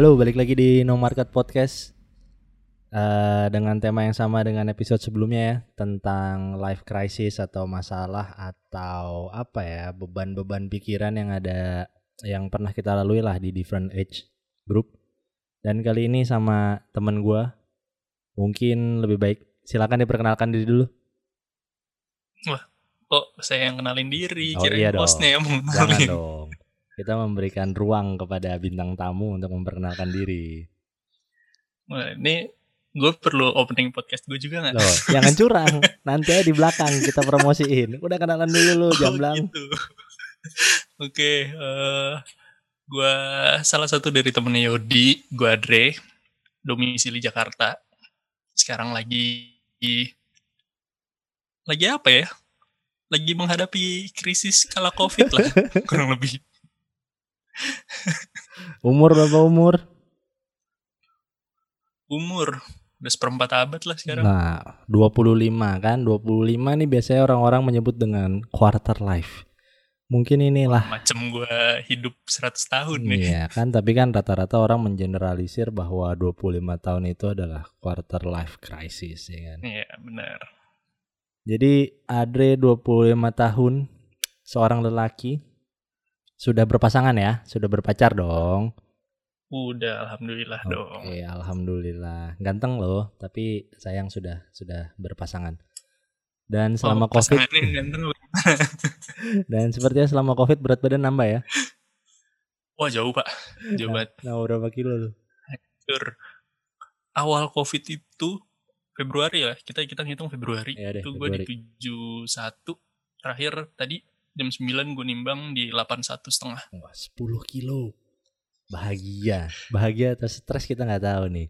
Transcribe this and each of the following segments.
Halo, balik lagi di No Market Podcast Eh, dengan tema yang sama dengan episode sebelumnya ya tentang life crisis atau masalah atau apa ya beban-beban pikiran yang ada yang pernah kita lalui lah di different age group. Dan kali ini sama temen gua mungkin lebih baik silakan diperkenalkan diri dulu. Kok saya yang kenalin diri, Oh, kirain iya dong. hostnya yang mau Jangan dong. Kita memberikan ruang kepada bintang tamu untuk memperkenalkan diri. Wah, ini gue perlu opening podcast gue juga nggak? Loh, jangan curang. Nanti aja di belakang kita promosiin. Udah kenalan dulu lu, Oh, jamblang. gitu. Oke, eh gue salah satu dari temennya Yodi, gue Adre, domisili Jakarta. Sekarang lagi lagi apa ya? Lagi menghadapi krisis kala COVID lah, kurang lebih. Umur berapa umur? Umur udah seperempat abad lah sekarang. Nah, 25 kan? 25 nih biasanya orang-orang menyebut dengan quarter life. Mungkin inilah Macem gue hidup 100 tahun nih. Iya kan, tapi kan rata-rata orang mengeneralisir bahwa 25 tahun itu adalah quarter life crisis ya kan. Iya, benar. Jadi Adre 25 tahun, seorang lelaki sudah berpasangan ya, sudah berpacar dong. Udah, alhamdulillah dong. Oke, alhamdulillah. Ganteng loh, tapi sayang sudah sudah berpasangan. Dan selama Oh, Covid ganteng dan sepertinya selama Covid berat badan nambah ya. Wah jauh pak, jauh banget. Nah, berapa kilo lu? Tur. Awal covid itu Februari lah, kita kita ngitung Februari. Iya deh, itu gue di Februari. 71, terakhir tadi jam 9 gue nimbang di 81 setengah. Wah, 10 kilo. Bahagia. Bahagia atau stres kita nggak tahu nih.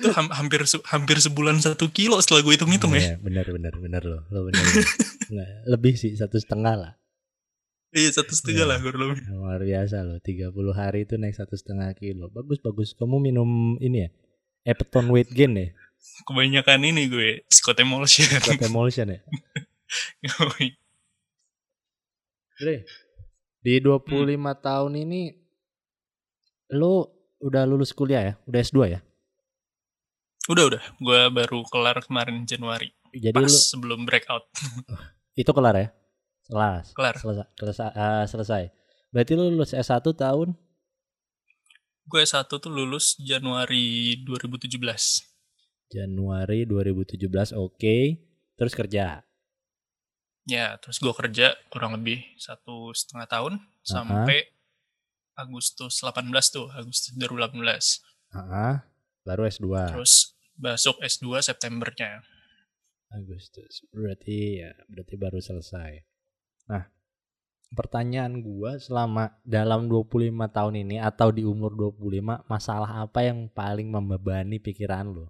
Itu ham- hampir se- hampir sebulan satu kilo setelah gue hitung-hitung ya. Iya, benar benar benar loh. Lo benar. Lebih sih satu setengah lah. Iya satu setengah Iya. lah kurang lebih. Luar biasa loh. 30 hari itu naik satu setengah kilo. Bagus bagus. Kamu minum ini ya? Epeton weight gain ya? Kebanyakan ini gue Scott Emulsion. Scott emulsion ya? Dre, di 25 tahun ini lu udah lulus kuliah ya? Udah S2 ya? udah udah, gue baru kelar kemarin Januari. Jadi Pas lu sebelum breakout. itu kelar ya? Kelas. Kelar. Selesai. Selesai. eh, selesai. Berarti lu lulus S1 tahun Gue satu tuh lulus Januari 2017. Januari 2017. Oke. Terus kerja. Ya, terus gue kerja kurang lebih satu setengah tahun sampai Agustus 18 tuh, Agustus 2018. Ah, baru S2. Terus masuk S2 Septembernya. Agustus. Berarti ya, berarti baru selesai. Nah, pertanyaan gua selama dalam 25 tahun ini atau di umur 25, masalah apa yang paling membebani pikiran lo?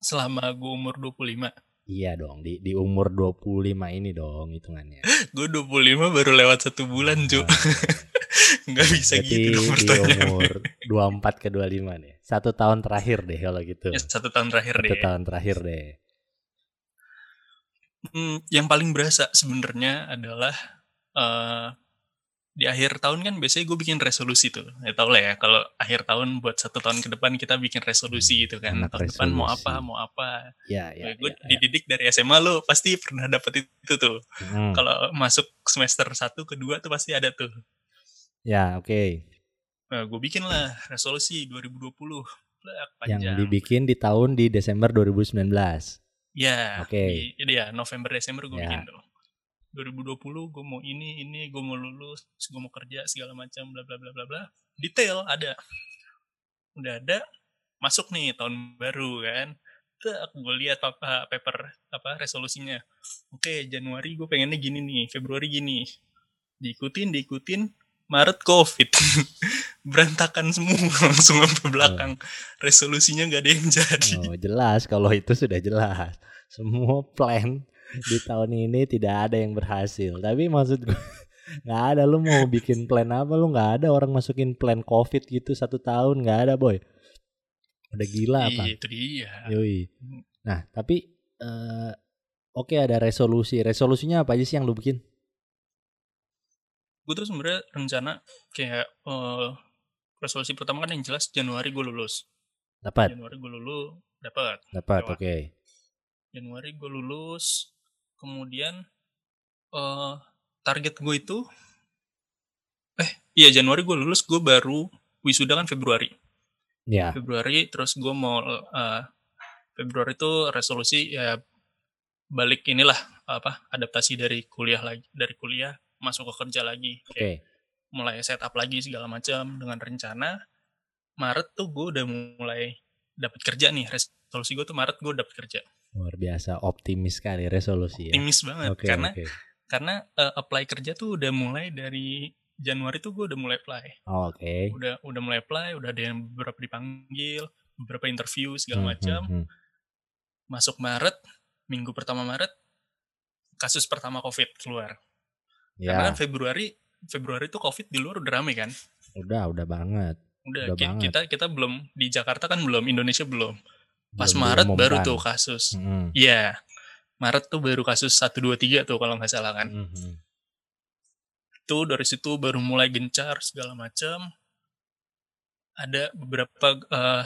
Selama gue umur 25. Iya dong, di di umur 25 ini dong hitungannya. Gue 25 baru lewat satu bulan, cu. Nah, Nggak bisa berarti gitu dong di pertanyaannya. umur 24 ke 25 nih. Satu tahun terakhir deh kalau gitu. Ya, satu tahun terakhir Satu deh. tahun terakhir deh. Hmm, yang paling berasa sebenarnya adalah eh di akhir tahun kan biasanya gue bikin resolusi tuh. Ya tau lah ya kalau akhir tahun buat satu tahun ke depan kita bikin resolusi gitu kan. Anak Tahun depan mau resolusi. apa, mau apa. Ya, ya. Ya, gue ya, ya. dididik dari SMA lo pasti pernah dapet itu tuh. Hmm. Kalau masuk semester 1 kedua tuh pasti ada tuh. Ya, oke. Nah, gue bikin lah resolusi 2020. Blak, Yang panjang. dibikin di tahun di Desember 2019. Ya, Oke. di- iya November Desember gue Ya. bikin tuh. 2020 gue mau ini ini gue mau lulus gue mau kerja segala macam bla bla bla bla bla. Detail ada. Udah ada masuk nih tahun baru kan? Tak gue lihat apa paper apa resolusinya. Oke Januari gue pengennya gini nih Februari gini. Diikutin diikutin Maret COVID. Berantakan semua langsung sampai belakang. Resolusinya nggak ada yang jadi. Oh, jelas kalau itu sudah jelas. Semua plan di tahun ini tidak ada yang berhasil. Tapi maksud gue nggak ada lu mau bikin plan apa lu nggak ada orang masukin plan covid gitu satu tahun nggak ada boy. Udah gila apa? Iya, itu dia Yoi. Nah tapi eh, oke ada resolusi. Resolusinya apa aja sih yang lu bikin? gue tuh sebenarnya rencana kayak eh, resolusi pertama kan yang jelas Januari gue lulus Dapat, Januari gue lulus dapat dapat, oke. Januari gue lulus kemudian eh target gue itu eh iya Januari gue lulus gue baru wisuda kan Februari. Ya, Februari terus gue mau eh, Februari itu resolusi ya balik inilah apa adaptasi dari kuliah lagi dari kuliah masuk ke kerja lagi. Oke. Kayak mulai setup lagi segala macam dengan rencana. Maret tuh gue udah mulai dapat kerja nih resolusi gue tuh Maret gue dapat kerja Luar biasa optimis sekali resolusi ya. optimis banget Oke, karena oke. karena eh, apply kerja tuh udah mulai dari Januari tuh gue udah mulai apply Oh, Oke. udah udah mulai apply udah ada yang beberapa dipanggil beberapa interview segala Hmm, macam hmm, hmm. masuk Maret minggu pertama Maret kasus pertama COVID keluar karena Ya, kan Februari Februari tuh COVID di luar udah rame kan udah, udah banget. udah, Udah ki- banget. kita kita belum di Jakarta kan belum Indonesia belum pas Belum Maret baru tuh kasus. Iya. Maret tuh baru kasus 1 2 3 tuh kalau nggak salah kan. Hmm, hmm. itu dari situ baru mulai gencar segala macam ada beberapa eh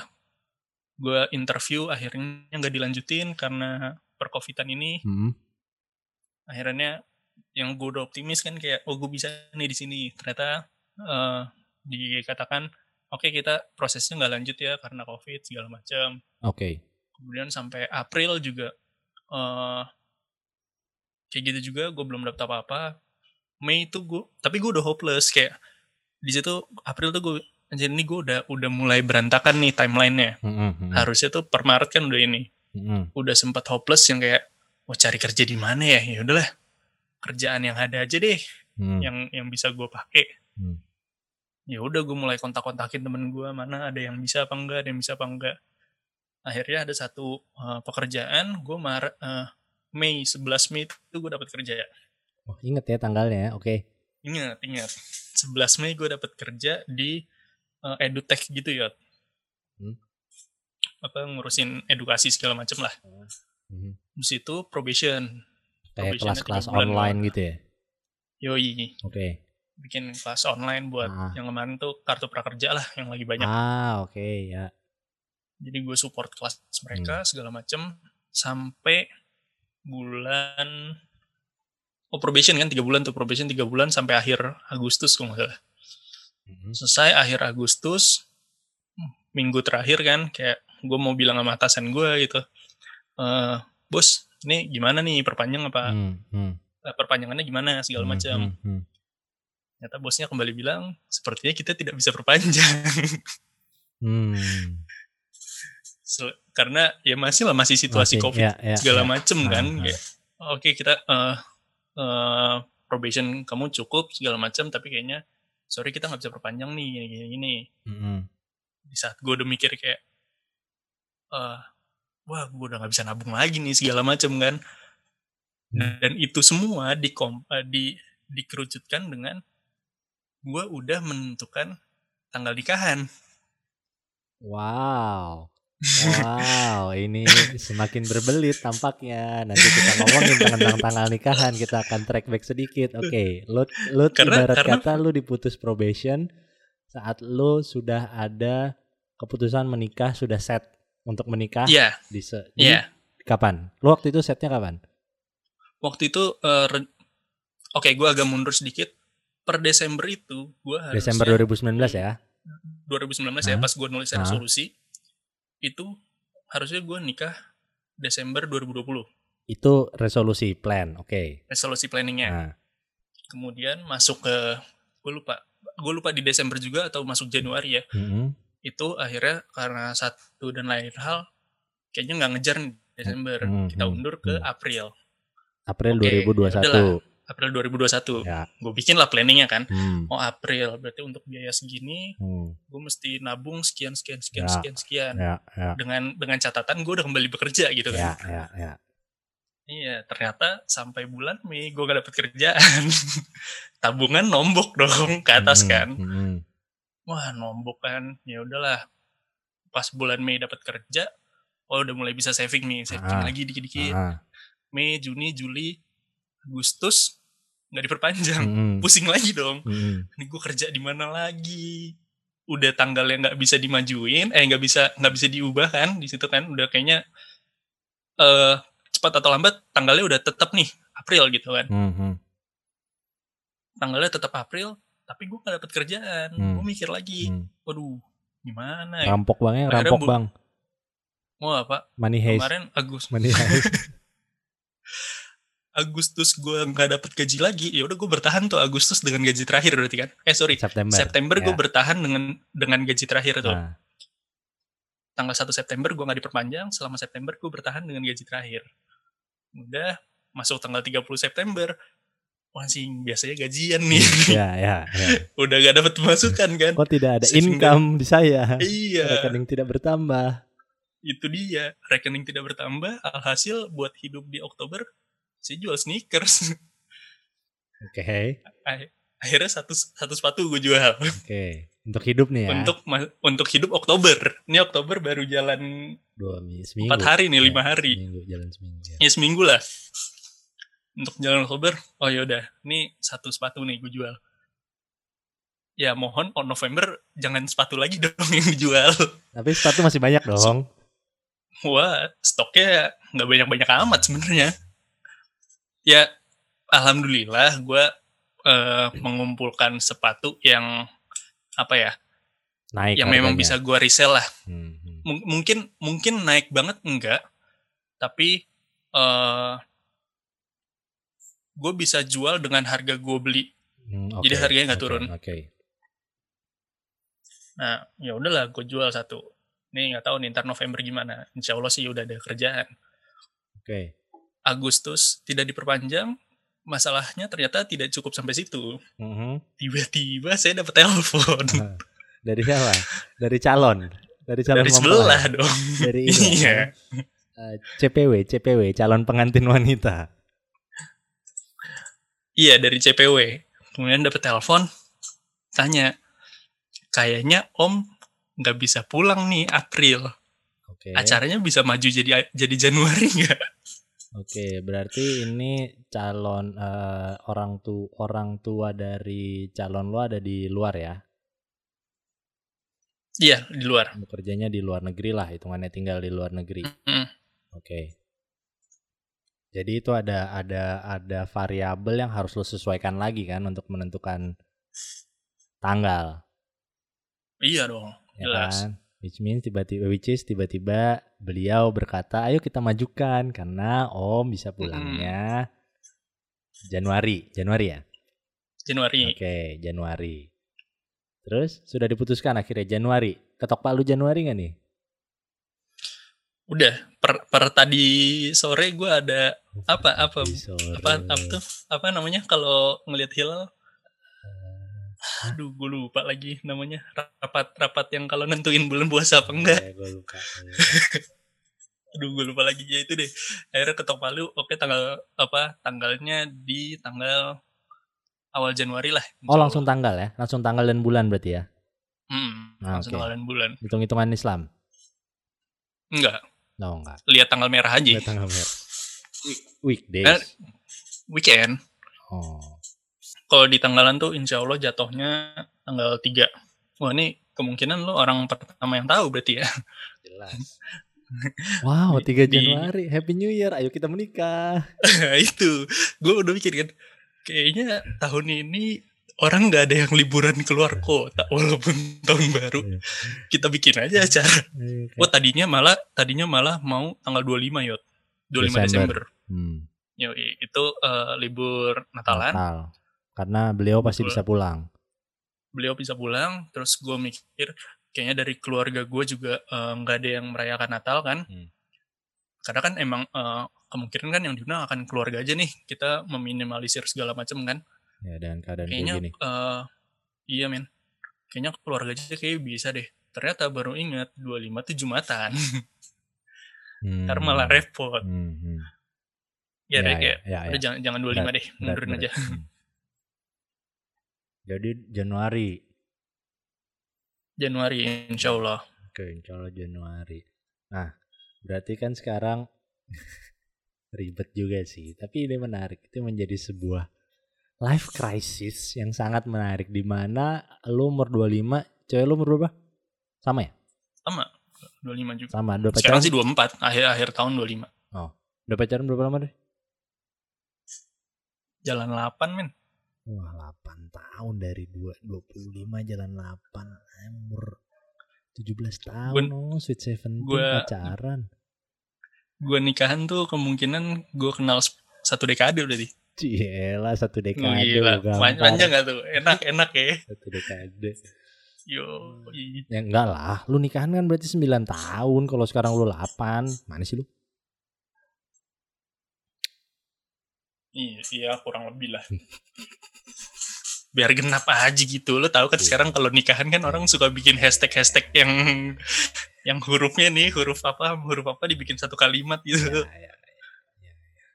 gue interview akhirnya nggak dilanjutin karena percovidan ini. Hmm, akhirnya yang gue udah optimis kan kayak oh gue bisa nih di sini. Ternyata eh dikatakan oke kita prosesnya nggak lanjut ya karena covid segala macam. Oke. kemudian sampai April juga eh kayak gitu juga gue belum dapet apa-apa. Mei itu gue tapi gue udah hopeless kayak di situ April tuh gue anjir ini gue udah udah mulai berantakan nih timelinenya. Hmm, hmm, harusnya tuh per Maret kan udah ini. Hmm, udah sempat hopeless yang kayak mau cari kerja di mana ya? Ya udahlah kerjaan yang ada aja deh hmm. yang yang bisa gue pakai. Hmm. Ya udah gue mulai kontak-kontakin temen gue mana ada yang bisa apa enggak ada yang bisa apa enggak akhirnya ada satu uh, pekerjaan gue Maret uh, Mei 11 Mei itu gue dapat kerja ya Oh, inget ya tanggalnya ya. Oke. ingat ingat 11 Mei gue dapat kerja di uh, edutech gitu ya Hmm. apa ngurusin edukasi segala macem lah Hmm. di situ probation Kayak kelas-kelas online gitu ya. yoi Oke. Bikin kelas online buat Ah. yang kemarin tuh kartu prakerja lah yang lagi banyak Ah, oke ya. jadi gue support kelas mereka Hmm. segala macem sampai bulan oh probation kan tiga bulan tuh probation tiga bulan sampai akhir Agustus kalau nggak salah Hmm. selesai akhir Agustus minggu terakhir kan kayak gue mau bilang sama atasan gue gitu eh bos ini gimana nih perpanjang apa Hmm, hmm. eh, perpanjangannya gimana segala Hmm, macam hmm, hmm. Ternyata bosnya kembali bilang sepertinya kita tidak bisa perpanjang Hmm. Karena ya masih lah masih situasi Masih, covid ya, ya, segala ya. macem Ah, kan ah. kayak oke kita eh eh, probation kamu cukup segala macam tapi kayaknya sorry kita nggak bisa perpanjang nih gini gini, gini. Hmm, di saat gue udah mikir kayak eh wah gue udah nggak bisa nabung lagi nih segala macam kan Hmm. dan itu semua di di dikerucutkan dengan gue udah menentukan tanggal nikahan Wow. Wow, ini semakin berbelit tampaknya. Nanti kita ngomongin tentang tanggal nikahan, kita akan track back sedikit. Oke, lu lu Karena- ibarat karena- kata lu diputus probation saat lu sudah ada keputusan menikah, sudah set untuk menikah Iya di, se- di iya kapan? Lu waktu itu setnya kapan? waktu itu re- oke gue agak mundur sedikit per Desember itu gue harusnya Desember 2019 ya. 2019 ya Hah? pas gue nulis Hah? resolusi itu harusnya gue nikah Desember 2020 Itu resolusi plan. Oke. resolusi planningnya Nah, kemudian masuk ke gue lupa gue lupa di Desember juga atau masuk Januari ya mm-mm. itu akhirnya karena satu dan lain hal kayaknya nggak ngejar nih Desember Hmm, kita hmm, undur ke hmm. April April Oke, 2021. yaudahlah. April 2021 Ya. gue bikin lah planningnya kan Hmm. oh April berarti untuk biaya segini hmm. gue mesti nabung sekian sekian sekian Ya. sekian sekian Ya, ya, dengan dengan catatan gue udah kembali bekerja gitu ya, kan ya, ya. iya ternyata sampai bulan Mei gue gak dapet kerjaan tabungan nombok dong ke atas Hmm, kan hmm. wah nombok kan ya udahlah pas bulan Mei dapat kerja oh udah mulai bisa saving nih saving Ah. lagi dikit-dikit Ah, Mei Juni Juli Agustus nggak diperpanjang hmm, pusing lagi dong hmm. ini gue kerja di mana lagi udah tanggalnya nggak bisa dimajuin eh nggak bisa nggak bisa diubah kan di situ kan udah kayaknya eh cepat atau lambat tanggalnya udah tetap nih April gitu kan Hmm, tanggalnya tetap April tapi gue nggak dapet kerjaan Hmm. gue mikir lagi Hmm. waduh gimana ya Rampok bang ya, rampok bang. mau apa Money heist. kemarin Agus Money. Agustus gue nggak dapet gaji lagi ya udah gue bertahan tuh Agustus dengan gaji terakhir berarti kan eh sorry September. September gue Ya. bertahan dengan dengan gaji terakhir tuh Nah, tanggal 1 September gue nggak diperpanjang selama September gue bertahan dengan gaji terakhir udah masuk tanggal 30 September wah sih biasanya gajian nih ya, ya, ya. udah gak dapet pemasukan kan Kok tidak ada Sehingga- income di saya? iya Rekening tidak bertambah. itu dia rekening tidak bertambah alhasil buat hidup di Oktober saya jual sneakers Oke, Ah- akhirnya satu satu sepatu gue jual oke. Untuk hidup nih ya. untuk untuk hidup Oktober ini Oktober baru jalan dua minggu, seminggu. empat hari nih Ya, lima hari Seminggu, jalan seminggu. Ya. ya seminggu lah untuk jalan Oktober oh yaudah ini satu sepatu nih gue jual ya mohon on November jangan sepatu lagi dong yang dijual Tapi sepatu masih banyak dong. wah stoknya nggak banyak banyak amat sebenarnya ya alhamdulillah gue eh, mengumpulkan sepatu yang apa ya Naik. yang memang bisa gue resell lah Hmm, hmm. Mung- mungkin mungkin naik banget enggak tapi eh gue bisa jual dengan harga gue beli Hmm, Jadi oke, harganya nggak oke, turun. Oke. nah ya udahlah gue jual satu nih nggak tahu nih ntar November gimana Insya Allah sih udah ada kerjaan Oke. Agustus tidak diperpanjang masalahnya ternyata tidak cukup sampai situ Mhm. tiba-tiba saya dapat telepon Dari siapa? Dari calon. Dari calon dari mempelai. sebelah dong Dari ini Iya. ya. Eh, CPW, CPW, calon pengantin wanita. iya dari CPW kemudian dapat telepon tanya kayaknya Om nggak bisa pulang nih April Oke. acaranya bisa maju jadi jadi Januari nggak Oke, berarti ini calon eh, orang tu orang tua dari calon lu ada di luar ya? iya di luar Bekerjanya di luar negeri lah, hitungannya tinggal di luar negeri. Mm. Oke. Jadi itu ada ada ada variabel yang harus lo sesuaikan lagi kan untuk menentukan tanggal, iya dong ya Jelas. kan? Which means tiba-tiba which is tiba-tiba beliau berkata, "Ayo kita majukan karena Om bisa pulangnya Januari." Januari ya? Januari Oke, Januari. Terus sudah diputuskan akhirnya Januari. Ketok palu Januari nggak nih? udah per, per tadi sore gue ada apa apa sore. apa apa tuh apa namanya kalau ngelihat hilal aduh gue lupa lagi namanya rapat rapat yang kalau nentuin bulan puasa apa enggak Eh, gua lupa. aduh gue lupa lagi ya itu deh akhirnya ketok palu oke tanggal apa tanggalnya di tanggal awal Januari lah Oh langsung tanggal ya? Langsung tanggal dan bulan berarti ya? hmm, Ah, langsung oke. tanggal dan bulan Hitung-hitungan Islam? enggak No, enggak. lihat tanggal merah aja Enggak tanggal merah. Weekdays. Eh. weekend Oh. Kalau di tanggalan tuh insya Allah jatuhnya tanggal 3 wah ini kemungkinan lo orang pertama yang tahu berarti ya Jelas. Wow, 3 Di- Januari. Happy New Year. Ayo kita menikah. itu gue udah mikir kan kayaknya tahun ini orang nggak ada yang liburan keluar kota walaupun tahun baru Iya. kita bikin aja acara Eh, oh tadinya malah tadinya malah mau tanggal 25 yot 25 Desember, Desember. Hmm, Yoi, itu eh, libur Natalan Natal. Karena beliau pasti Betul. bisa pulang. beliau bisa pulang terus gue mikir kayaknya dari keluarga gue juga eh, nggak ada yang merayakan Natal kan Hmm. karena kan emang eh, kemungkinan kan yang diundang akan keluarga aja nih kita meminimalisir segala macam kan Ya, dan keadaan kayaknya kayak gini. eh, iya men kayaknya keluarga aja kayak bisa deh ternyata baru ingat 25 tuh Jumatan Hmm. ntar malah repot Hmm, hmm. ya, deh ya, kayak ya, udah ya. jangan jangan 25 deh Berat, mundurin berat. aja Hmm. Jadi Januari. Januari insya Allah Oke, insya Allah Januari. Nah, berarti kan sekarang ribet juga sih. Tapi ini menarik. Itu menjadi sebuah life crisis yang sangat menarik. di mana lu umur 25 Cewek lu umur berapa? Sama ya? Sama. 25 juga. Sama. Udah pacaran, Sekarang sih 24, akhir-akhir tahun 25. udah pacaran berapa lama deh? Jalan 8 men. Wah, 8 tahun dari 2, 25 jalan 8. Umur 17 tahun. oh, sweet 17 gua- pacaran. Gue nikahan tuh kemungkinan gue kenal satu dekade udah di. Cielah satu dekade. Gila, panjang gak tuh? Enak, enak ya. Satu dekade. Yo, Ya enggak lah, lu nikahan kan berarti 9 tahun. Kalau sekarang lu 8, mana sih lu? Iya, iya kurang lebih lah. Biar genap aja gitu. Lo tahu kan Iya. sekarang kalau nikahan kan orang suka bikin hashtag-hashtag yang yang hurufnya nih huruf apa huruf apa dibikin satu kalimat gitu. Ya, ya, ya, ya, ya.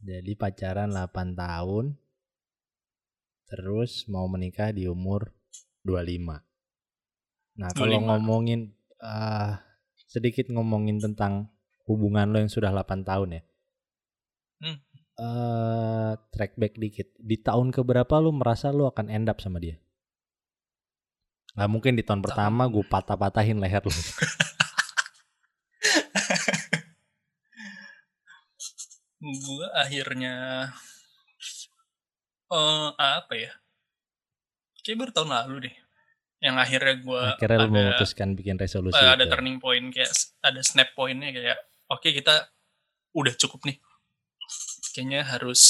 Jadi pacaran 8 tahun. Terus mau menikah di umur 25. Nah, kalau 25. ngomongin ah, sedikit ngomongin tentang hubungan lo yang sudah 8 tahun ya. Eh, track back dikit. Di tahun keberapa lu merasa lu akan end up sama dia? Nggak mungkin di tahun pertama gue patah-patahin leher lu. Gue akhirnya eh apa ya? Kayak baru tahun lalu deh. Yang akhirnya gue Akhirnya lu ada memutuskan bikin resolusi eh, ada itu. turning point kayak ada snap pointnya kayak oke kita udah cukup nih. Kayaknya harus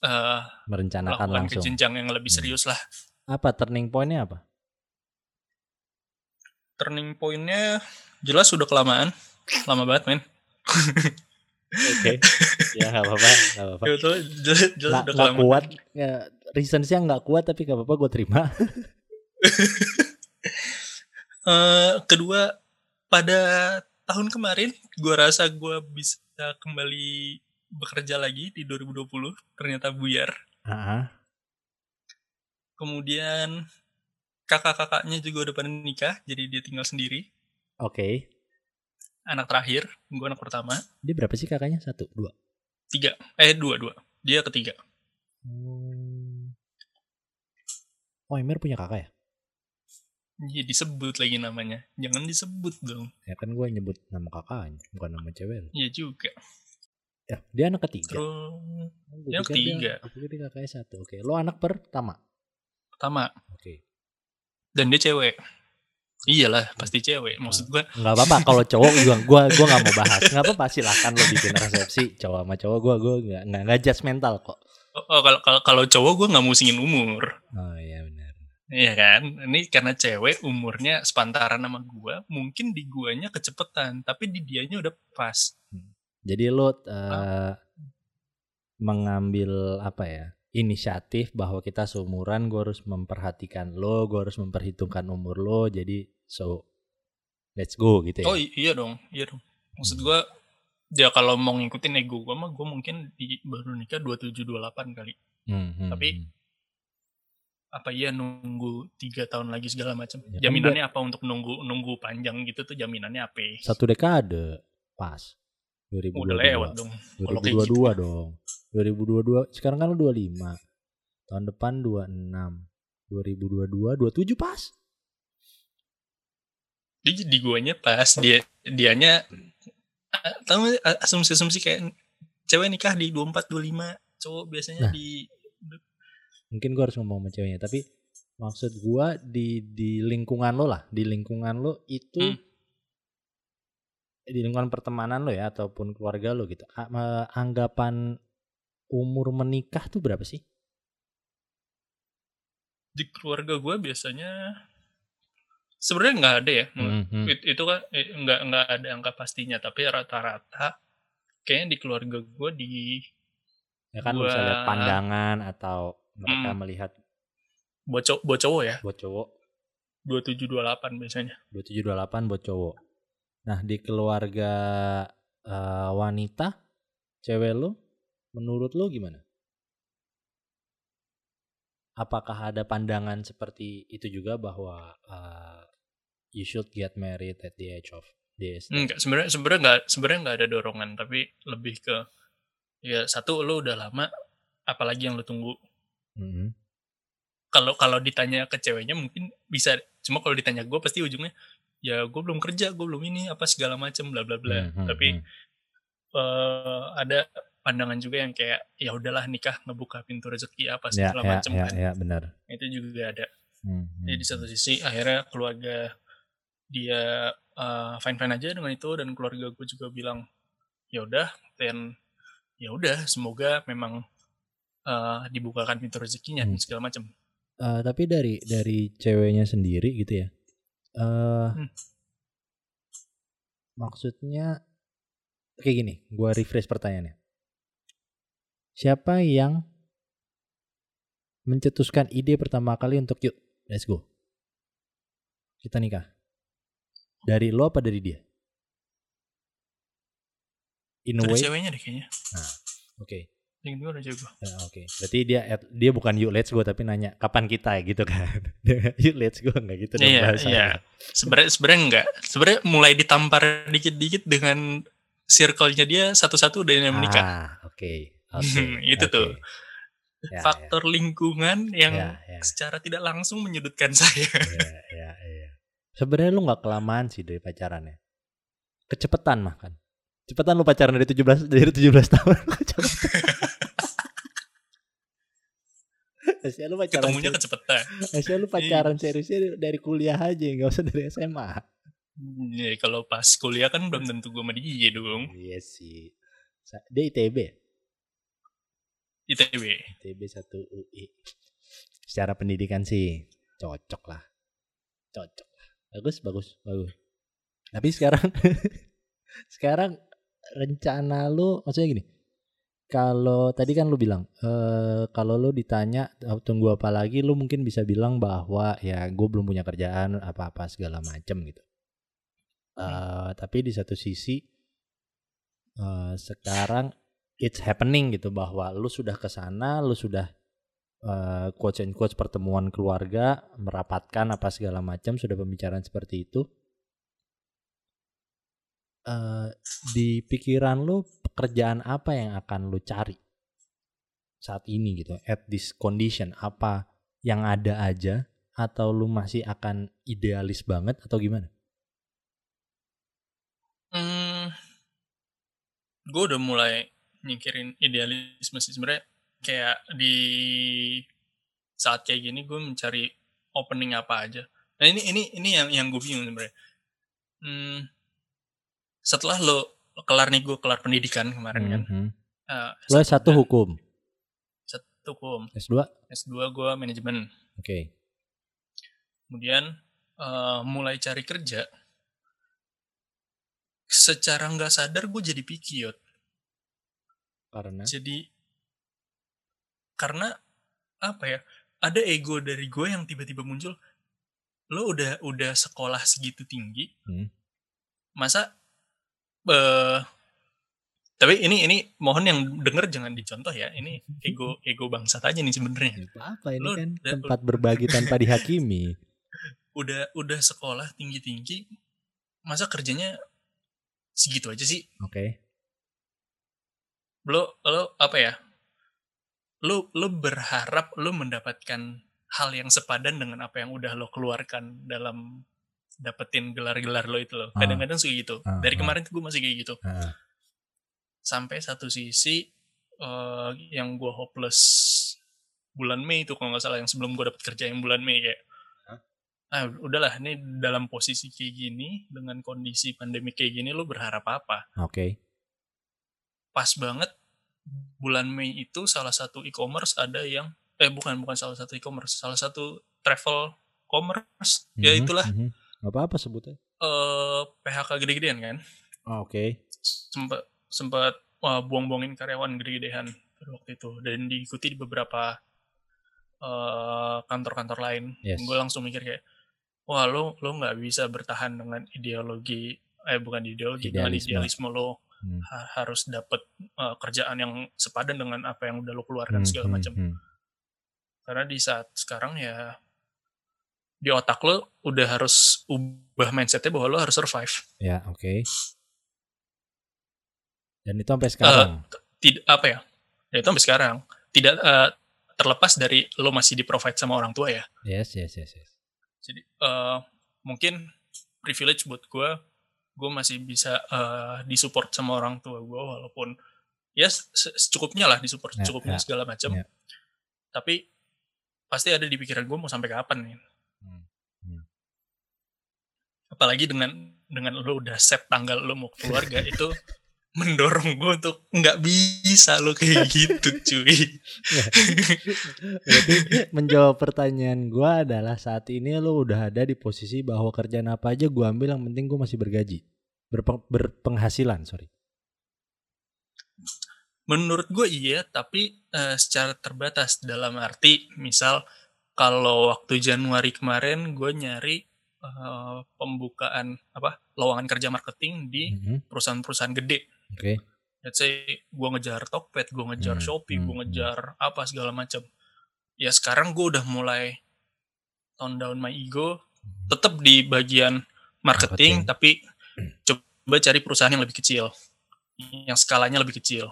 eh merencanakan ke langsung. jenjang yang lebih Hmm. serius lah. Apa turning pointnya apa? Turning pointnya jelas sudah kelamaan, lama banget men. Oke. ya nggak apa-apa, nggak apa-apa. Itu jelas, jelas Nggak udah kelamaan. kuat, ya, reasonsnya nggak kuat tapi nggak apa-apa gue terima. Eh, kedua pada tahun kemarin gua rasa gua bisa kembali bekerja lagi di 2020 ternyata buyar Ah, kemudian kakak-kakaknya juga udah pada nikah jadi dia tinggal sendiri Oke. anak terakhir gua anak pertama Dia berapa sih kakaknya? Satu, dua. tiga eh dua dua dia ketiga Hmm. Oh, Emir punya kakak ya? Iya disebut lagi namanya jangan disebut dong Ya kan gue nyebut nama kakaknya, bukan nama cewek. iya juga Ya, dia anak ketiga. terus Oh, yang pikir ketiga. Dia, gue pikir dia kakaknya satu. Oke, lo anak pertama. pertama Oke. dan dia cewek iyalah pasti cewek maksud gua Nggak apa-apa kalau cowok juga gua gua nggak mau bahas. Nggak apa-apa silahkan lo bikin resepsi cowok sama cowok gua gua nggak nggak nggak judgmental kok. oh, oh, kalau kalau kalau cowok gua nggak musingin umur Oh iya benar. Iya kan? Ini karena cewek umurnya sepantaran sama gua, mungkin di guanya kecepetan, tapi di dianya udah pas. Jadi lo eh, mengambil apa ya inisiatif bahwa kita seumuran gue harus memperhatikan lo, gue harus memperhitungkan umur lo, jadi so let's go gitu ya. Oh iya dong, iya dong. Maksud gua ya kalau mau ngikutin ego gua mah gua mungkin di baru nikah 27 28 kali. Hmm, hmm, tapi- hmm. Apa iya nunggu tiga tahun lagi segala macam? Ya kan Jaminannya apa untuk nunggu nunggu panjang gitu tuh jaminannya apa? satu dekade pas. 2022. Udah lewat dong. Kalau kayak 2022 gitu. dong. 2022 sekarang kan lo 25. Tahun depan 26. 2022 27 pas. Di, di guanya pas, dia dianya ah, tahu ah, asumsi-asumsi kayak cewek nikah di 24 25, cowok biasanya Nah. di Mungkin gue harus ngomong sama ceweknya, tapi maksud gua di di lingkungan lo lah, di lingkungan lo itu Hmm. Di lingkungan pertemanan lo ya ataupun keluarga lo gitu. Anggapan umur menikah tuh berapa sih? di keluarga gue biasanya sebenarnya nggak ada ya Hmm, hmm. It- itu kan nggak nggak ada angka pastinya tapi rata-rata kayaknya di keluarga gue di Ya kan lo bisa lihat gua- pandangan atau mereka Hmm. melihat buat cowok buat cowok ya buat cowok 27 28 biasanya 2728 buat cowok. Nah, di keluarga eh, wanita cewek lo menurut lo gimana? Apakah ada pandangan seperti itu juga bahwa eh, you should get married at the age of this? enggak sebenarnya sebenarnya nggak sebenarnya nggak ada dorongan tapi lebih ke ya satu lo udah lama apalagi yang lo tunggu Mhm. kalau kalau ditanya ke ceweknya mungkin bisa cuma kalau ditanya gue pasti ujungnya ya gue belum kerja gue belum ini apa segala macam bla bla bla Hmm, hmm, tapi hmm. eh, ada pandangan juga yang kayak ya udahlah nikah ngebuka pintu rezeki apa ya segala ya macam ya kan ya benar itu juga ada Hmm, hmm, jadi di satu sisi akhirnya keluarga dia fine fine aja dengan itu dan keluarga gue juga bilang ya udah dan ya udah semoga memang eh, dibukakan pintu rezekinya dan Hmm. segala macam Eh, tapi dari dari ceweknya sendiri gitu ya. Eh Hmm. maksudnya kayak gini, gua refresh pertanyaannya. Siapa yang mencetuskan ide pertama kali untuk yuk, let's go. Kita nikah. Dari lo apa dari dia? In a way, ceweknya deh kayaknya oke. Yang gue udah jago Ya, Oke, berarti dia dia bukan yuk let's go tapi nanya kapan kita gitu kan? yuk let's go nggak gitu dong Iya, bahasanya. iya. sebenarnya sebenarnya enggak sebenarnya mulai ditampar dikit-dikit dengan circle-nya dia satu-satu udah yang menikah Ah, oke. Oke. Itu oke. tuh. Ya, faktor lingkungan yang ya, ya, secara tidak langsung menyudutkan saya ya, ya, ya. Sebenarnya lu nggak kelamaan sih dari pacarannya. Kecepetan mah kan. Cepetan lu pacaran dari 17 dari 17 tahun. Harusnya lu pacaran ketemunya kecepetan harusnya lu pacaran seriusnya dari kuliah aja nggak usah dari SMA. ya, kalau pas kuliah kan belum tentu gue sama dia dong Iya sih. Dia ITB ya? ITB ITB 1 UI. Secara pendidikan sih cocok lah. Cocok lah. Bagus, bagus, bagus. Tapi sekarang sekarang rencana lu maksudnya gini. Kalau tadi kan lu bilang eh kalau lu ditanya "Oh, tunggu apa lagi lu mungkin bisa bilang bahwa ya gue belum punya kerjaan apa-apa segala macem gitu. Eh tapi di satu sisi eh sekarang it's happening gitu bahwa lu sudah ke sana, lu sudah eh quotes and quotes pertemuan keluarga, merapatkan apa segala macam, sudah pembicaraan seperti itu. Eh di pikiran lu pekerjaan apa yang akan lu cari saat ini gitu, at this condition apa yang ada aja atau lu masih akan idealis banget atau gimana? hmm, gue udah mulai nyikirin idealisme sih. Sebenarnya kayak di saat kayak gini gue mencari opening apa aja. Nah ini ini ini yang yang gue bingung sebenarnya. Hmm, setelah lo kelar nih gue kelar pendidikan kemarin kan. Mhm. eh, Lu satu hukum, satu hukum. S2, S2 gue manajemen. Oke. kemudian eh, mulai cari kerja secara nggak sadar gue jadi pikiot. Karena? Jadi karena apa ya ada ego dari gue yang tiba-tiba muncul lo udah udah sekolah segitu tinggi Hmm. masa eh tapi ini ini mohon yang denger jangan dicontoh ya. Ini ego ego bangsat aja nih sebenarnya. Apa ini Lu kan? udah- tempat berbagi tanpa dihakimi. udah udah sekolah tinggi tinggi masa kerjanya segitu aja sih? Oke. lo lo apa ya? Lo lo berharap lo mendapatkan hal yang sepadan dengan apa yang udah lo keluarkan dalam dapetin gelar-gelar lo itu lo Ah. kadang-kadang suka gitu Ah, dari ah. kemarin tuh gue masih kayak gitu sampai satu sisi eh, yang gue hopeless bulan Mei itu kalau nggak salah yang sebelum gue dapet kerja yang bulan Mei kayak ah udahlah ini dalam posisi kayak gini dengan kondisi pandemi kayak gini lo berharap apa Oke. pas banget bulan Mei itu salah satu e-commerce ada yang eh bukan bukan salah satu e-commerce salah satu travel commerce ya Mhm, itulah mhm. Nggak apa-apa sebutnya. eh PHK gede-gedean kan Oh, Oke. sempat sempat wah, buang-buangin karyawan gede-gedean waktu itu dan diikuti di beberapa eh, kantor-kantor lain Yes. gue langsung mikir kayak wah lo lo nggak bisa bertahan dengan ideologi eh bukan ideologi dengan Idealisme. idealisme lo Hmm. ha- harus dapat eh, kerjaan yang sepadan dengan apa yang udah lo keluarkan Hmm, segala hmm, macam hmm. karena di saat sekarang ya di otak lo udah harus ubah mindsetnya bahwa lo harus survive Ya, oke. Dan itu sampai sekarang. tidak apa ya ya itu sampai sekarang tidak eh, terlepas dari lo masih di provide sama orang tua ya yes, yes, yes, yes. jadi eh, mungkin privilege buat gue gue masih bisa eh, disupport sama orang tua gue walaupun ya se- se- secukupnya lah disupport Ya, secukupnya ya, segala macam ya. tapi pasti ada di pikiran gue mau sampai kapan nih. Apalagi dengan dengan lo udah set tanggal lo mau keluarga itu mendorong gue untuk nggak bisa lo kayak gitu cuy Berarti menjawab pertanyaan gua adalah saat ini lo udah ada di posisi bahwa kerjaan apa aja gua ambil yang penting gua masih bergaji. Berpeng- berpenghasilan, sorry. menurut gue iya tapi eh, secara terbatas dalam arti misal kalau waktu Januari kemarin gue nyari eh, pembukaan apa lowongan kerja marketing di Mhm, perusahaan-perusahaan gede Oke. let's say gue ngejar Tokped, gue ngejar Hmm, Shopee, gue hmm. ngejar apa segala macam. Ya sekarang gue udah mulai tone down my ego, tetap di bagian marketing, Marketing. tapi coba cari perusahaan yang lebih kecil, yang skalanya lebih kecil.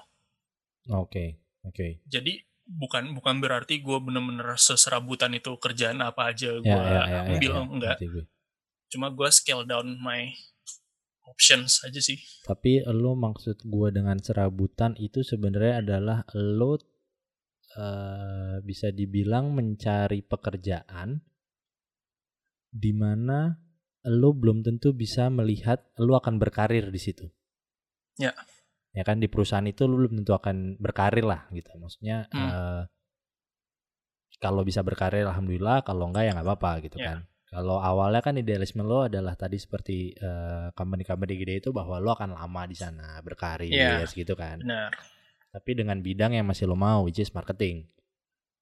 Oke. Oke. Jadi bukan bukan berarti gue bener-bener seserabutan itu kerjaan apa aja gue Ya, ya, ya, ya, ambil ya, enggak. ngerti gue. Cuma gue scale down my options aja sih. Tapi lo maksud gue dengan serabutan itu sebenarnya adalah lo eh, bisa dibilang mencari pekerjaan di mana lo belum tentu bisa melihat lo akan berkarir di situ. Ya. Ya kan di perusahaan itu lo belum tentu akan berkarir lah gitu. Maksudnya Hmm. eh, kalau bisa berkarir alhamdulillah, kalau enggak ya nggak apa-apa gitu Ya. kan. Kalau awalnya kan idealisme lo adalah tadi seperti eh, company-company gede itu bahwa lo akan lama di sana berkarir Iya. gitu kan. Benar. Tapi dengan bidang yang masih lo mau which is marketing.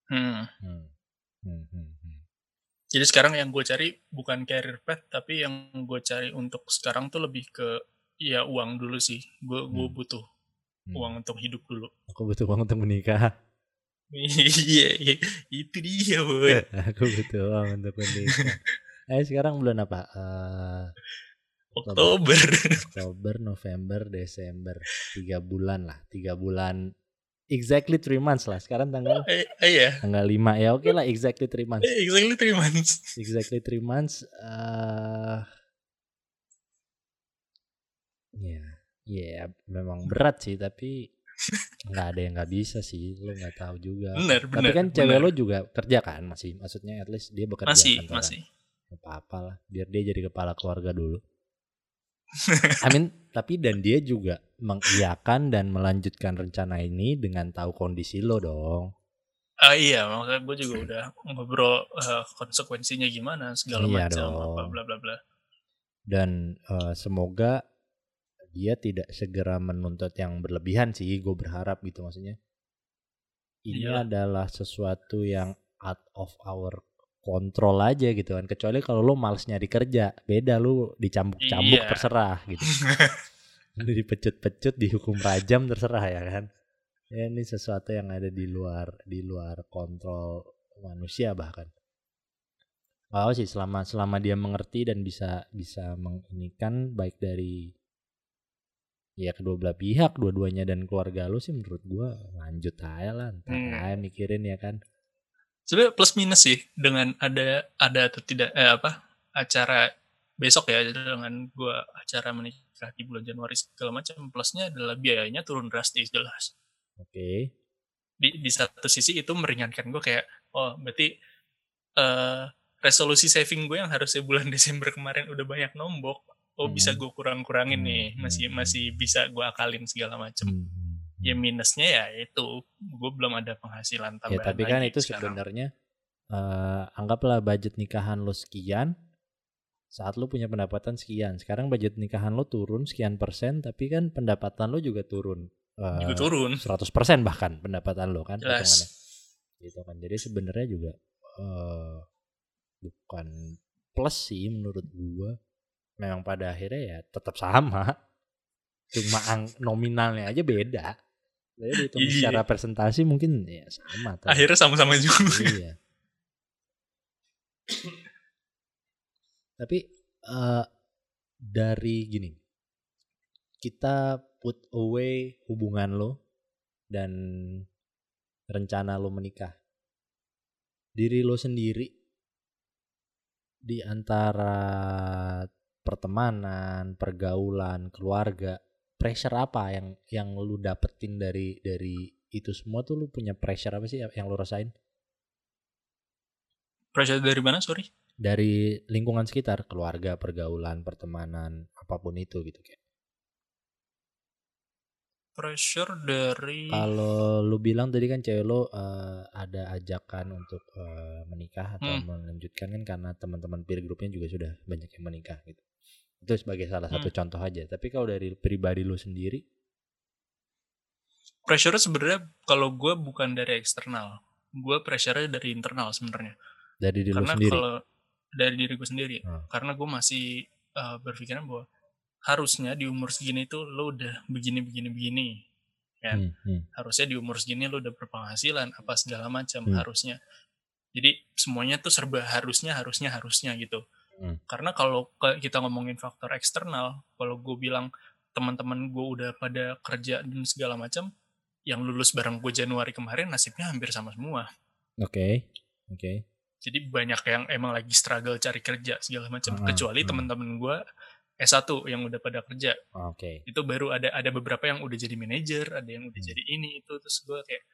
Hmm. Hmm. Hmm, hmm, hmm. Jadi sekarang yang gue cari bukan career path, tapi yang gue cari untuk sekarang tuh lebih ke ya uang dulu sih. Gue gue Hmm. butuh Hmm. uang untuk hidup dulu. Aku butuh uang untuk menikah. Iya, iya, itu dia, boy. Aku uang untuk menikah. Eh sekarang bulan apa? Eh, Oktober. Oktober, November, Desember, tiga bulan lah, tiga bulan, exactly three months lah. Sekarang tanggal Eh, eh, ya, tanggal 5 ya, oke lah, exactly three months. Eh, exactly three months. exactly three months. eh ya, ya memang berat sih, tapi nggak ada yang nggak bisa sih, lo nggak tahu juga. Benar, tapi kan cewek benar. lo juga kerja kan, masih, maksudnya at least dia bekerja masih, kantoran. masih. apa apa lah, biar dia jadi kepala keluarga dulu. I mean, tapi dan dia juga mengiyakan dan melanjutkan rencana ini dengan tahu kondisi lo dong. Ah iya, makanya gue juga udah ngobrol eh, konsekuensinya gimana segala Iya macam dong. apa bla bla bla. dan eh, semoga dia tidak segera menuntut yang berlebihan sih gue berharap gitu maksudnya. Ini Iyalah. adalah sesuatu yang out of our control aja gitu kan. Kecuali kalau lo males nyari kerja beda lu dicambuk-cambuk Iya. terserah gitu. Lu dipecut-pecut dihukum rajam terserah ya kan. Ya ini sesuatu yang ada di luar di luar kontrol manusia bahkan. Oh sih selama selama dia mengerti dan bisa bisa menginikan baik dari ya kedua belah pihak dua-duanya dan keluarga lu sih menurut gua lanjut aja lah ntar Hmm. aja mikirin ya kan Sebenarnya plus minus sih dengan ada ada atau tidak eh, apa acara besok ya dengan gua acara menikah di bulan Januari segala macam plusnya adalah biayanya turun drastis jelas. oke Di di satu sisi itu meringankan gue kayak oh berarti eh resolusi saving gue yang harusnya bulan Desember kemarin udah banyak nombok oh bisa Hmm. gue kurang-kurangin nih masih hmm, masih bisa gue akalin segala macam. Hmm, Ya minusnya ya itu gue belum ada penghasilan ya tambahan. tapi kan itu sekarang. sebenarnya eh, anggaplah budget nikahan lo sekian saat lo punya pendapatan sekian sekarang budget nikahan lo turun sekian persen tapi kan pendapatan lo juga turun Eh, juga turun. 100% bahkan pendapatan lo kan. Jelas. gitu kan jadi sebenarnya juga eh bukan plus sih menurut gua memang pada akhirnya ya tetap sama. Cuma ang- nominalnya aja beda. Jadi dihitung Iya. secara presentasi mungkin ya sama tapi Akhirnya sama-sama juga. iya. Tapi eh dari gini. Kita put away hubungan lo dan rencana lo menikah. Diri lo sendiri di antara pertemanan, pergaulan, keluarga, pressure apa yang yang lu dapetin dari dari itu semua tuh lu punya pressure apa sih yang lu rasain? Pressure dari mana, sorry? Dari lingkungan sekitar, keluarga, pergaulan, pertemanan, apa pun itu gitu kayak. Pressure dari Kalau lu bilang tadi kan cewek lu uh, ada ajakan untuk uh, menikah atau Hmm. melanjutkan kan karena teman-teman peer groupnya juga sudah banyak yang menikah gitu. Itu sebagai salah satu Hmm. contoh aja. Tapi kalau dari pribadi lu sendiri, pressure sebenarnya kalau gue bukan dari eksternal, gue pressure dari internal sebenarnya. dari diri lu Karena sendiri. kalau dari diri gue sendiri, Hmm. karena gue masih uh, berpikiran bahwa harusnya di umur segini tuh lo udah begini begini begini, kan? Hmm, hmm. Harusnya di umur segini lo udah berpenghasilan apa segala macam Hmm. harusnya. Jadi semuanya tuh serba harusnya harusnya harusnya gitu. Hmm. Karena kalau kita ngomongin faktor eksternal, kalau gue bilang teman-teman gue udah pada kerja dan segala macam, yang lulus bareng gue Januari kemarin nasibnya hampir sama semua. Oke. Oke. Jadi banyak yang emang lagi struggle cari kerja segala macam. Ah, Kecuali ah. teman-teman gue S1 yang udah pada kerja. Oke. Itu baru ada ada beberapa yang udah jadi manajer, ada yang udah Hmm. jadi ini itu terus gue kayak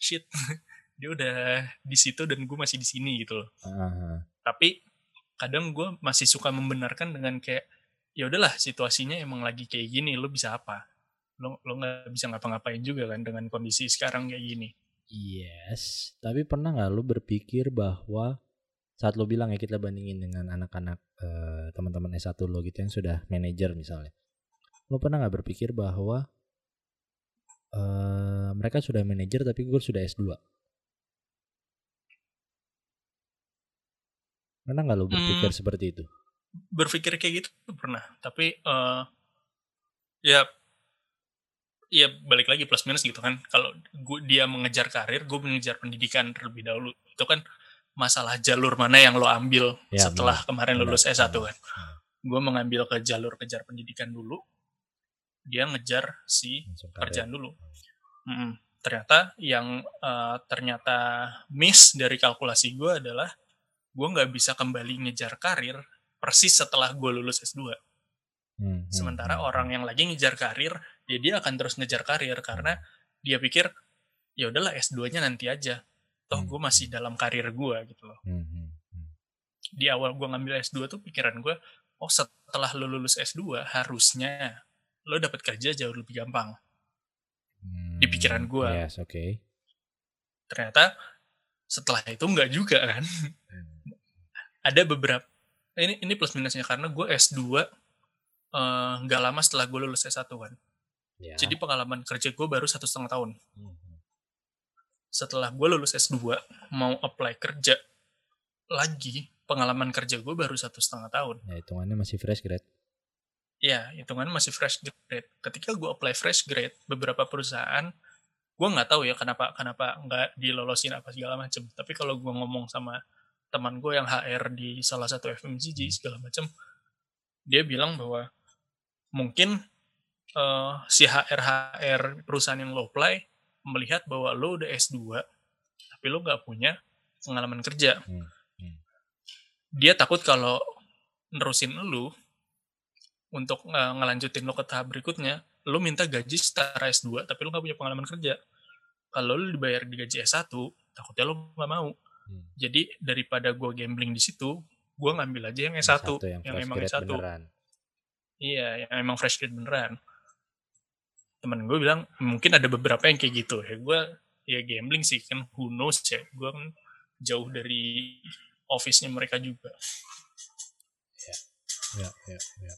shit. Dia udah di situ dan gue masih di sini gitu loh. Ah, Tapi kadang gue masih suka membenarkan dengan kayak ya udahlah situasinya emang lagi kayak gini, lo bisa apa? Lo lo nggak bisa ngapa-ngapain juga kan dengan kondisi sekarang kayak gini. Yes, tapi pernah nggak lu berpikir bahwa saat lu bilang ya kita bandingin dengan anak-anak eh, teman-teman S1 lo gitu yang sudah manajer misalnya. Lu pernah nggak berpikir bahwa eh, mereka sudah manajer tapi gue sudah S2? Pernah nggak lu berpikir Hmm. seperti itu? berpikir kayak gitu pernah tapi eh ya ya balik lagi plus minus gitu kan kalau gua, dia mengejar karir gue mengejar pendidikan terlebih dahulu itu kan masalah jalur mana yang lo ambil Ya, setelah kemarin benar, lulus S1 benar. kan gue mengambil ke jalur kejar pendidikan dulu dia ngejar si kerjaan dulu Mm-mm. ternyata yang eh, ternyata miss dari kalkulasi gue adalah gue nggak bisa kembali ngejar karir persis setelah gue lulus S2 Hmm, hmm, Sementara hmm, orang yang lagi ngejar karir, ya dia akan terus ngejar karir karena dia pikir ya udahlah S2-nya nanti aja. Toh Hmm. gue masih dalam karir gue gitu loh. hmm, hmm, hmm. Di awal gue ngambil S2 tuh pikiran gue, oh setelah lo lulus S2 harusnya lo dapat kerja jauh lebih gampang. Di pikiran gua. Yes, oke. Ternyata setelah itu nggak juga kan. Ada beberapa ini ini plus minusnya karena gue S2 eh, nggak lama setelah gue lulus S1 kan. Ya. Jadi pengalaman kerja gue baru satu setengah tahun. Hmm, hmm. setelah gue lulus S2 mau apply kerja lagi pengalaman kerja gue baru satu setengah tahun Ya hitungannya masih fresh grade. ya hitungannya masih fresh grade ketika gue apply fresh grade beberapa perusahaan gue nggak tahu ya kenapa kenapa nggak dilolosin apa segala macam tapi kalau gue ngomong sama teman gue yang HR di salah satu FMCG segala macam dia bilang bahwa mungkin eh, si HR HR perusahaan yang lo apply melihat bahwa lo udah S2 tapi lo nggak punya pengalaman kerja Hmm, hmm. dia takut kalau nerusin lu untuk eh, ngelanjutin lo ke tahap berikutnya, lo minta gaji setara S2, tapi lo gak punya pengalaman kerja. Kalau lo dibayar di gaji S1, takutnya lo gak mau. Hmm. Jadi daripada gue gambling di situ, gue ngambil aja yang S1, Satu yang, yang fresh emang grade S1. beneran. Iya, yang emang fresh grade beneran. Temen gue bilang, mungkin ada beberapa yang kayak gitu. Ya gue, ya gambling sih, kan who knows ya. Gue kan jauh dari office-nya mereka juga. Ya, ya, ya.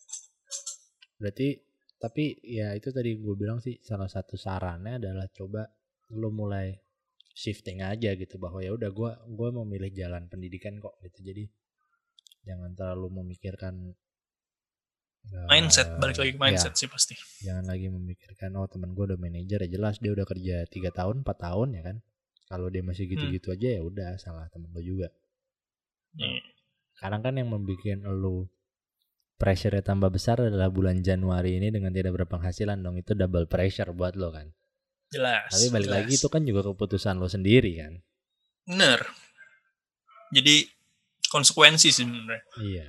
Berarti tapi ya itu tadi gue bilang sih salah satu sarannya adalah coba lu mulai shifting aja gitu bahwa ya udah gua gua mau milih jalan pendidikan kok gitu. Jadi jangan terlalu memikirkan eh, Mindset, balik lagi ke ya, mindset sih pasti. jangan lagi memikirkan oh teman gue udah manajer ya jelas dia udah kerja tiga tahun 4 tahun ya kan kalau dia masih gitu-gitu aja ya udah salah temen lo juga Iya. sekarang kan yang membuat lo pressure tambah besar adalah bulan Januari ini dengan tidak berpenghasilan dong itu double pressure buat lo kan Jelas. tapi balik jelas. lagi itu kan juga keputusan lo sendiri kan Bener. Jadi konsekuensi sih sebenarnya Iya.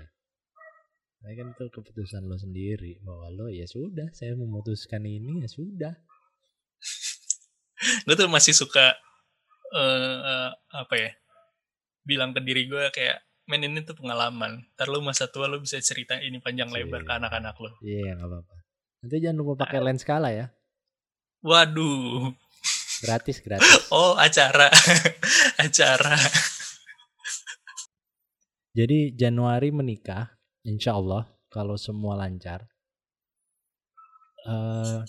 Nah, kan itu keputusan lo sendiri bahwa lo ya sudah saya memutuskan ini ya sudah. gue tuh masih suka eh eh, apa ya bilang ke diri gue kayak men ini tuh pengalaman ntar lu masa tua lu bisa cerita ini panjang lebar ke Iya. anak-anak lo Iya nggak apa-apa. Nanti jangan lupa pakai lens skala ya. Waduh Gratis gratis. oh acara acara Jadi Januari menikah, insya Allah kalau semua lancar. eh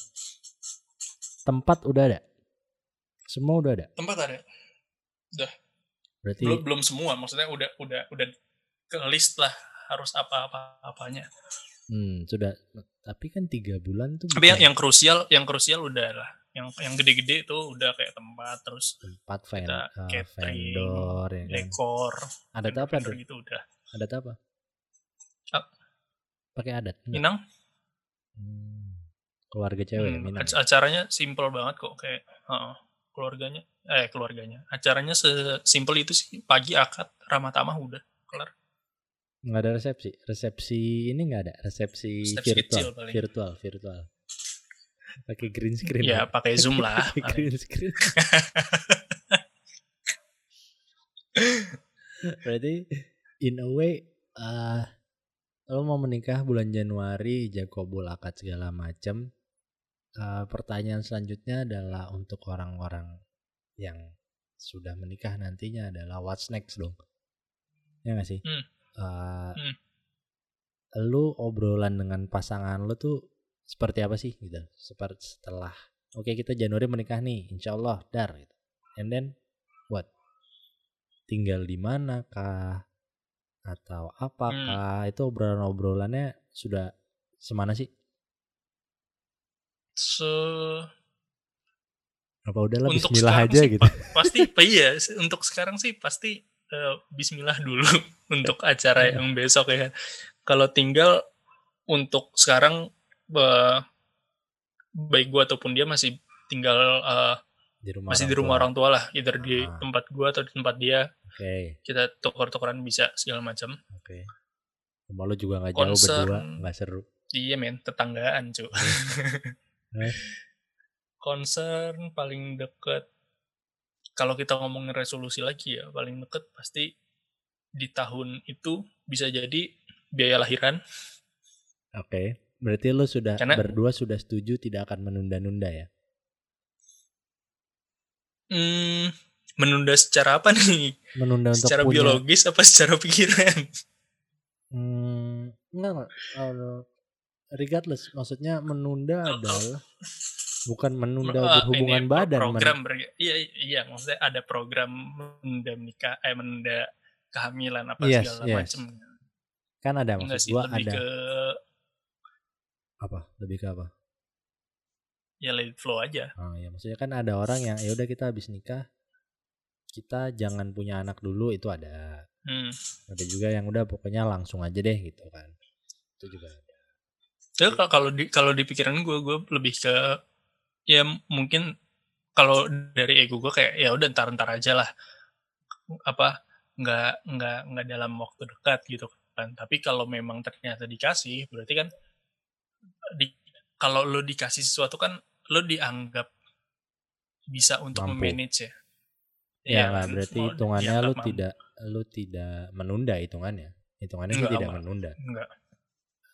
tempat udah ada, semua udah ada. tempat ada Berarti belum belum semua maksudnya udah udah udah ke list lah harus apa apa apanya hmm, sudah. Tapi kan tiga bulan tuh tapi yang, bukan yang krusial yang krusial udah lah yang yang gede-gede itu udah kayak tempat terus tempat ven, kita eh, catering, vendor ya kan. dekor Adat apa tuh? gitu udah Adat apa? Ah. Pakai adat? Enggak? Minang Hmm, keluarga cewek ya Hmm, Minang. ac- acaranya simple banget kok kayak heeh, keluarganya eh keluarganya acaranya sesimpel itu sih pagi akad ramah tamah udah kelar Nggak ada resepsi. Resepsi ini nggak ada. Resepsi, Resepsi virtual. kecil paling. Virtual, virtual. Pakai green screen. ya pakai zoom lah green screen. Berarti in a way eh lo mau menikah bulan Januari, jago bola akad segala macem. Eh, pertanyaan selanjutnya adalah untuk orang-orang yang sudah menikah nantinya adalah what's next dong. Ya gak sih? Hmm. Eh, Hmm. Lu obrolan dengan pasangan lu tuh seperti apa sih gitu? Seperti setelah oke kita Januari menikah nih, insya Allah dar gitu. And then what? Tinggal di mana kah? Atau apakah? Hmm. Itu obrolan-obrolannya sudah semana sih? so Apa udahlah untuk bismillah aja sih gitu. pa- pasti iya untuk sekarang sih pasti eh, Bismillah dulu untuk acara yang besok ya kalau tinggal untuk sekarang eh, baik gua ataupun dia masih tinggal eh, Di rumah masih di rumah tua. orang tua lah either di Ah. tempat gua atau di tempat dia Oke, kita tukar-tukaran bisa segala macam oke. Rumah lu juga nggak jauh berdua, nggak seru. iya men tetanggaan cu Terus? concern paling deket kalau kita ngomongin resolusi lagi ya paling deket pasti di tahun itu bisa jadi biaya lahiran Oke. Berarti lu sudah Karena- berdua sudah setuju tidak akan menunda-nunda ya? hmm, menunda secara apa nih Menunda untuk secara punya biologis apa secara pikiran Hmm, enggak enggak. Regardless, maksudnya menunda adalah bukan menunda berhubungan ini pro- badan. program ber- iya iya maksudnya ada program menunda menikah eh menunda kehamilan apa Yes, segala yes. macam kan ada enggak maksud sih gua lebih ada ke apa? Lebih ke apa? ya let it flow aja Ah, ya maksudnya kan ada orang yang ya udah kita habis nikah kita jangan punya anak dulu itu ada. hmm. Ada juga yang udah pokoknya langsung aja deh gitu kan. Itu juga ada. Ya kalau- kalau di kalau di pikiran gue gue lebih ke ya mungkin kalau dari ego gue kayak ya udah ntar ntar aja lah apa nggak nggak nggak dalam waktu dekat gitu kan tapi kalau memang ternyata dikasih berarti kan di kalau lo dikasih sesuatu kan lo dianggap bisa untuk Mampu. memanage ya Ya, kan? berarti hitungannya mampu. tidak lu tidak menunda hitungannya. Hitungannya Enggak, tidak menunda. enggak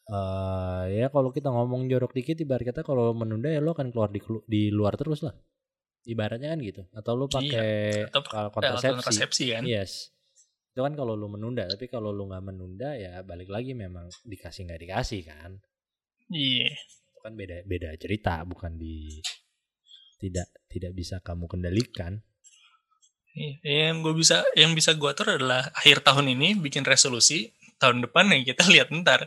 eh ya kalau kita ngomong jorok dikit ibarat kata kalau menunda ya lo akan keluar di di luar terus lah. Ibaratnya kan gitu. Atau lo pakai Atau kal- pakai alat kontrasepsi kan. Yes. Itu kan kalau lo menunda tapi kalau lo nggak menunda ya balik lagi memang dikasih nggak dikasih kan. Iya. Itu kan beda beda cerita bukan di tidak tidak bisa kamu kendalikan. Iya, yang gue bisa yang bisa gue atur adalah akhir tahun ini bikin resolusi tahun depan yang kita lihat ntar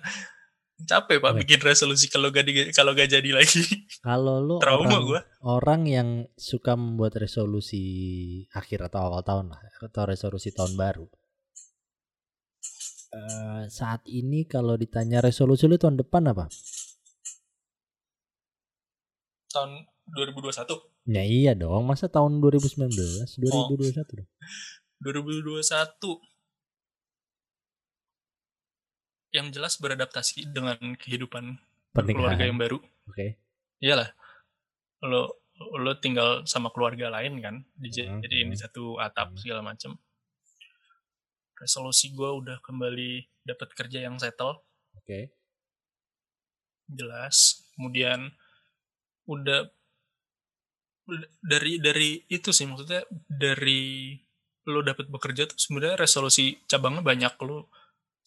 capek pak Oke. bikin resolusi kalau gak di- kalau gak jadi lagi. Kalau lo trauma orang gue orang yang suka membuat resolusi akhir atau awal tahun lah atau resolusi tahun baru. Eh, saat ini kalau ditanya resolusi lu tahun depan apa? tahun 2021 Ya iya dong, masa tahun 2019, 2021 dong. 2021 yang jelas beradaptasi dengan kehidupan Pernikahan. keluarga yang baru Oke. iyalah lo lo tinggal sama keluarga lain kan Hmm, dijadiin di hmm, satu atap hmm. segala macem resolusi gue udah kembali dapat kerja yang settle Oke. jelas kemudian udah udah- dari dari itu sih maksudnya dari lo dapat bekerja tuh sebenarnya resolusi cabangnya banyak lo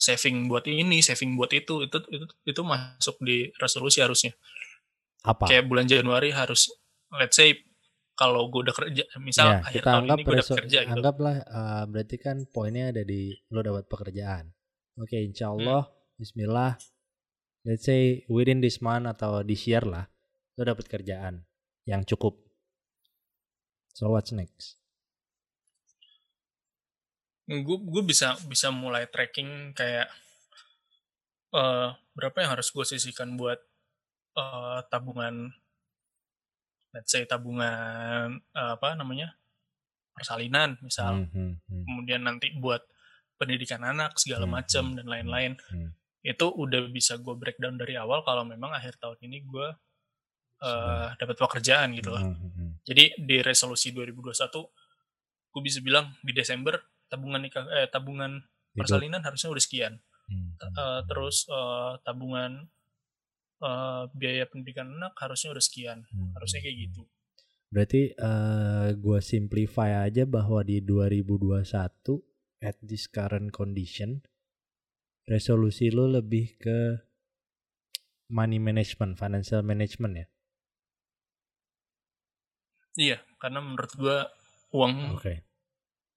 saving buat ini saving buat itu itu itu itu masuk di resolusi harusnya Apa? kayak bulan Januari harus let's say kalau gue udah kerja misal ya, akhir kita tahun anggap ini gue udah kerja gitu anggaplah eh, berarti kan poinnya ada di lo dapat pekerjaan. Oke, insya Hmm. Allah, Bismillah. Let's say within this month atau this year lah, lo dapat kerjaan yang cukup. So what's next? Gue gue bisa bisa mulai tracking kayak eh berapa yang harus gue sisihkan buat eh tabungan let's say tabungan eh, apa namanya persalinan misal Hmm, hmm, hmm, kemudian nanti buat pendidikan anak segala Hmm, macam hmm, dan lain-lain hmm. itu udah bisa gue breakdown dari awal kalau memang akhir tahun ini gue Sudah. dapat pekerjaan gitu loh Hmm, hmm, hmm. jadi di resolusi 2021 gue bisa bilang di Desember tabungan nikah eh tabungan persalinan harusnya udah sekian Hmm, hmm. terus eh, tabungan eh, biaya pendidikan anak harusnya udah sekian Hmm, harusnya kayak hmm, gitu Berarti eh gue simplify aja bahwa di 2021 at this current condition resolusi lo lebih ke money management, financial management ya. iya karena menurut gue uang Oke.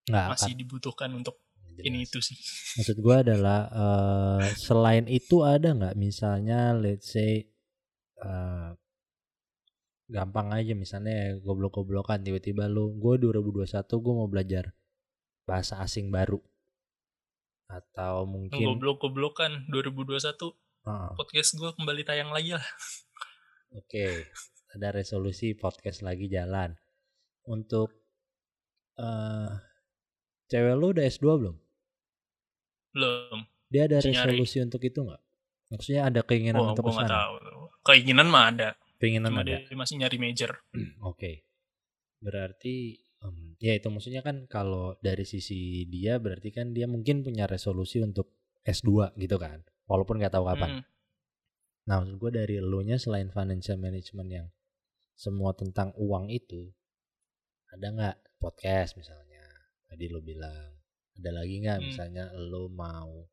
Nggak masih akan dibutuhkan untuk jelas. ini itu sih. Maksud gue adalah eh, selain itu ada nggak? Misalnya let's say eh, gampang aja misalnya goblok-goblokan tiba-tiba lu gue 2021 gue mau belajar bahasa asing baru. Atau mungkin goblok-goblokan 2021 Ah, podcast gue kembali tayang lagi lah. Oke, ada resolusi podcast lagi jalan. Untuk eh cewek lu udah S2 belum? belum Dia ada Masih nyari. resolusi untuk itu nggak? Maksudnya ada keinginan oh, untuk gue ke nggak sana? tahu keinginan mah ada Keinginan cuma ada. dia masih nyari major Oke. Berarti em, ya itu maksudnya kan kalau dari sisi dia berarti kan dia mungkin punya resolusi untuk S2 gitu kan. Walaupun nggak tahu kapan. Mm. Nah, maksud gue dari elunya selain financial management yang semua tentang uang itu, ada nggak podcast misalnya? Tadi lo bilang, ada lagi nggak Hmm. misalnya lo mau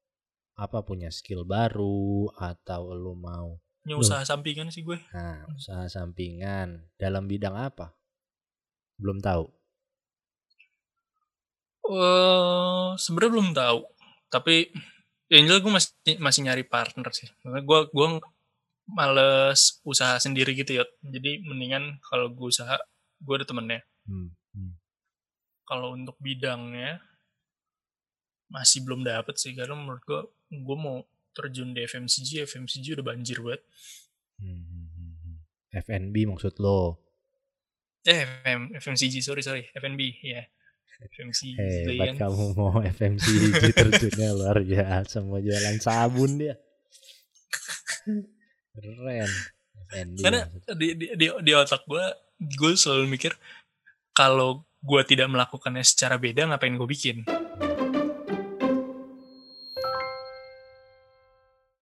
apa punya skill baru atau lo mau Loh. usaha sampingan sih gue nah usaha sampingan dalam bidang apa? Belum tahu. Eh, sebenarnya belum tahu. Tapi yang jelas gue masih masih nyari partner sih. Karena gue gue males usaha sendiri gitu ya. Jadi mendingan kalau gue usaha, gue ada temennya. Hmm, hmm. Kalau untuk bidangnya masih belum dapet sih. Karena menurut gue, gue mau terjun di FMCG. FMCG udah banjir banget. Hmm, hmm, hmm. FNB maksud lo? Eh, FM, FMCG, sorry, sorry. FNB, ya. FMCG. Hebat kan. kamu mau FMCG terjunnya luar biasa mau jualan sabun dia. Keren. FNB Karena maksud- di, di, di, di otak gue, gue selalu mikir, kalau gue tidak melakukannya secara beda, ngapain gue bikin?